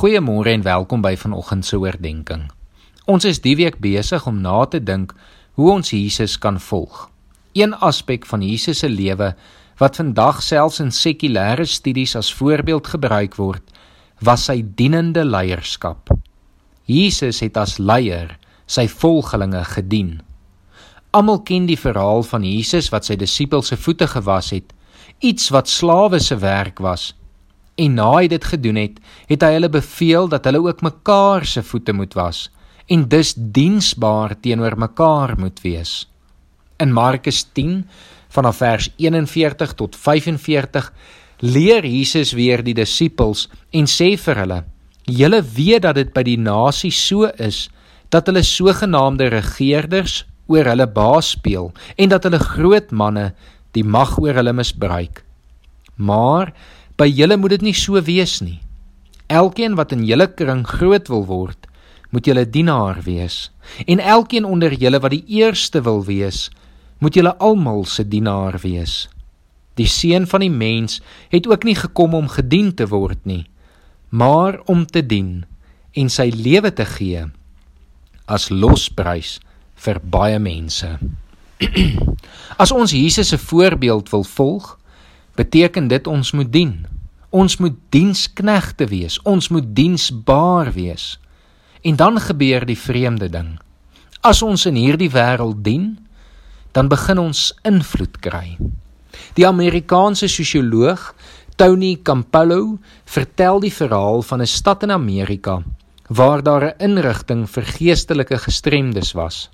Goeiemôre en welkom by vanoggend se oordeenking. Ons is die week besig om na te dink hoe ons Jesus kan volg. Een aspek van Jesus se lewe wat vandag selfs in sekulêre studies as voorbeeld gebruik word, was sy dienende leierskap. Jesus het as leier sy volgelinge gedien. Almal ken die verhaal van Jesus wat sy disippels se voete gewas het, iets wat slawe se werk was En na hy dit gedoen het, het hy hulle beveel dat hulle ook mekaar se voete moet was en dus diensbaar teenoor mekaar moet wees. In Markus 10 vanaf vers 41 tot 45 leer Jesus weer die disippels en sê vir hulle: "Julle weet dat dit by die nasie so is dat hulle sogenaamde regerders oor hulle baas speel en dat hulle groot manne die mag oor hulle misbruik. Maar By julle moet dit nie so wees nie. Elkeen wat in julle kring groot wil word, moet julle dienaar wees. En elkeen onder julle wat die eerste wil wees, moet julle almal se dienaar wees. Die seun van die mens het ook nie gekom om gedien te word nie, maar om te dien en sy lewe te gee as losprys vir baie mense. as ons Jesus se voorbeeld wil volg, beteken dit ons moet dien. Ons moet diensknegte wees. Ons moet diensbaar wees. En dan gebeur die vreemde ding. As ons in hierdie wêreld dien, dan begin ons invloed kry. Die Amerikaanse sosioloog Tony Campolo vertel die verhaal van 'n stad in Amerika waar daar 'n inrigting vir geestelike gestremdes was.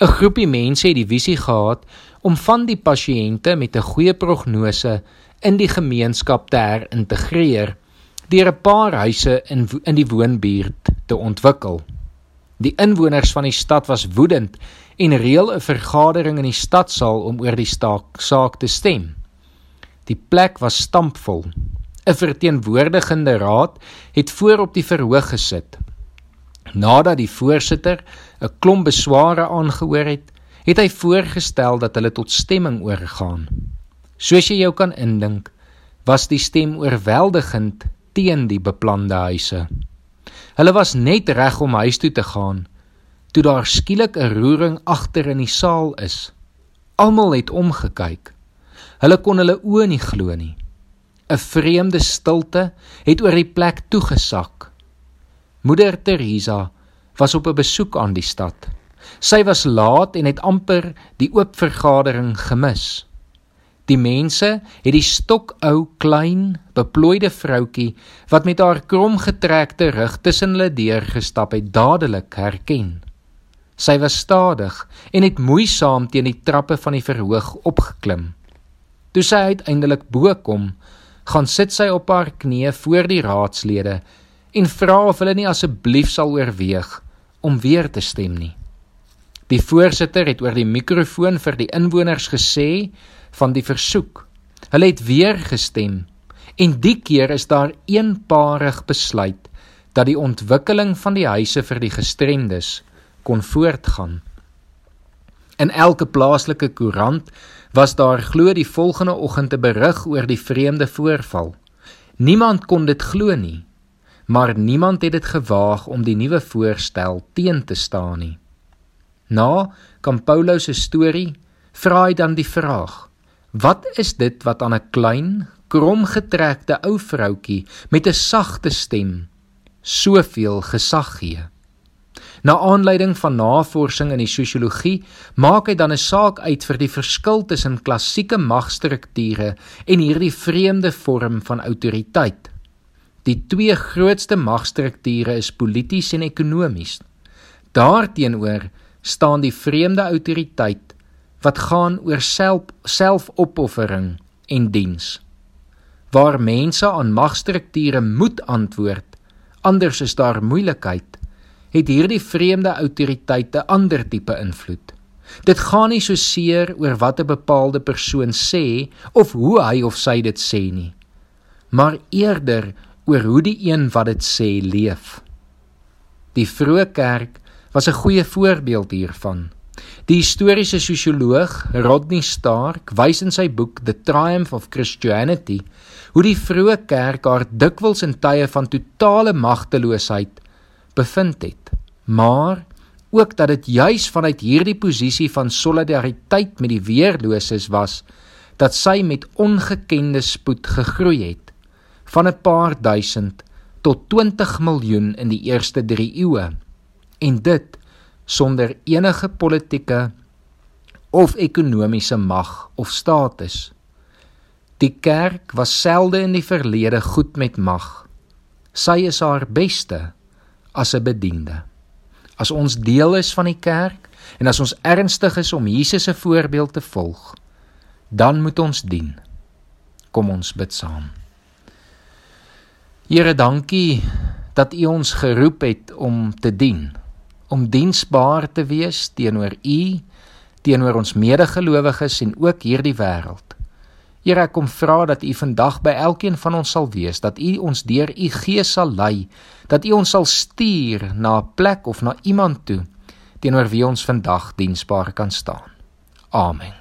'n Groepie mense het die visie gehad om van die pasiënte met 'n goeie prognose in die gemeenskap te herintegreer deur 'n paar huise in in die woonbuurt te ontwikkel. Die inwoners van die stad was woedend en reël 'n vergadering in die stadsaal om oor die staak, saak te stem. Die plek was stampvol. 'n Verteenwoordigende raad het voor op die verhoog gesit. Nadat die voorsitter 'n klomp besware aangehoor het, het hy voorgestel dat hulle tot stemming oorgaan. Soos jy jou kan indink, was die stem oorweldigend teen die beplande huise. Hulle was net reg om huis toe te gaan toe daar skielik 'n roering agter in die saal is. Almal het omgekyk. Hulle kon hulle oë nie glo nie. 'n Vreemde stilte het oor die plek toegesak. Moeder Teresa was op 'n besoek aan die stad. Sy was laat en het amper die oop vergadering gemis. Die mense het die stokou klein beplooide vroutkie wat met haar kromgetrekte rug tussen hulle deurgestap het dadelik herken. Sy was stadig en het moeisaam teen die trappe van die verhoog opgeklim. Toe sy uiteindelik bo kom, gaan sit sy op haar knieë voor die raadslede en vra of hulle nie asseblief sal oorweeg om weer te stem nie. Die voorsitter het oor die mikrofoon vir die inwoners gesê van die versoek. Hulle het weer gestem en die keer is daar eenparig besluit dat die ontwikkeling van die huise vir die gestremdes kon voortgaan. In elke plaaslike koerant was daar glo die volgende oggend 'n berig oor die vreemde voorval. Niemand kon dit glo nie, maar niemand het dit gewaag om die nuwe voorstel teen te staan nie. Na Campolo se storie vra hy dan die vraag: Wat is dit wat aan 'n klein, kromgetrekte ou vroutkie met 'n sagte stem soveel gesag gee? Na aanleiding van navorsing in die sosiologie maak hy dan 'n saak uit vir die verskil tussen klassieke magstrukture en hierdie vreemde vorm van autoriteit. Die twee grootste magstrukture is polities en ekonomies. Daarteenoor staan die vreemde autoriteit wat gaan oor self selfopoffering en diens. Waar mense aan magstrukture moet antwoord, anders is daar moeilikheid, het hierdie vreemde autoriteit 'n ander tipe invloed. Dit gaan nie so seer oor wat 'n bepaalde persoon sê of hoe hy of sy dit sê nie, maar eerder oor hoe die een wat dit sê leef. Die vroeë kerk was 'n goeie voorbeeld hiervan. Die historiese sosioloog Rodney Stark wys in sy boek The Triumph of Christianity hoe die vroeë kerk haar dikwels in tye van totale magteloosheid bevind het, maar ook dat dit juis vanuit hierdie posisie van solidariteit met die weerloses was dat sy met ongekende spoed gegroei het van 'n paar duisend tot 20 miljoen in die eerste 3 eeue en dit sonder enige politieke of ekonomiese mag of status. Die kerk was selde in die verlede goed met mag. Sy is haar beste as 'n bediende. As ons deel is van die kerk en as ons ernstig is om Jesus se voorbeeld te volg, dan moet ons dien. Kom ons bid saam. Here, dankie dat U ons geroep het om te dien om diensbaar te wees teenoor U, teenoor ons medegelowiges en ook hierdie wêreld. Here, ek kom vra dat U vandag by elkeen van ons sal wees, dat U ons deur U Gees sal lei, dat U ons sal stuur na 'n plek of na iemand toe teenoor wie ons vandag diensbaar kan staan. Amen.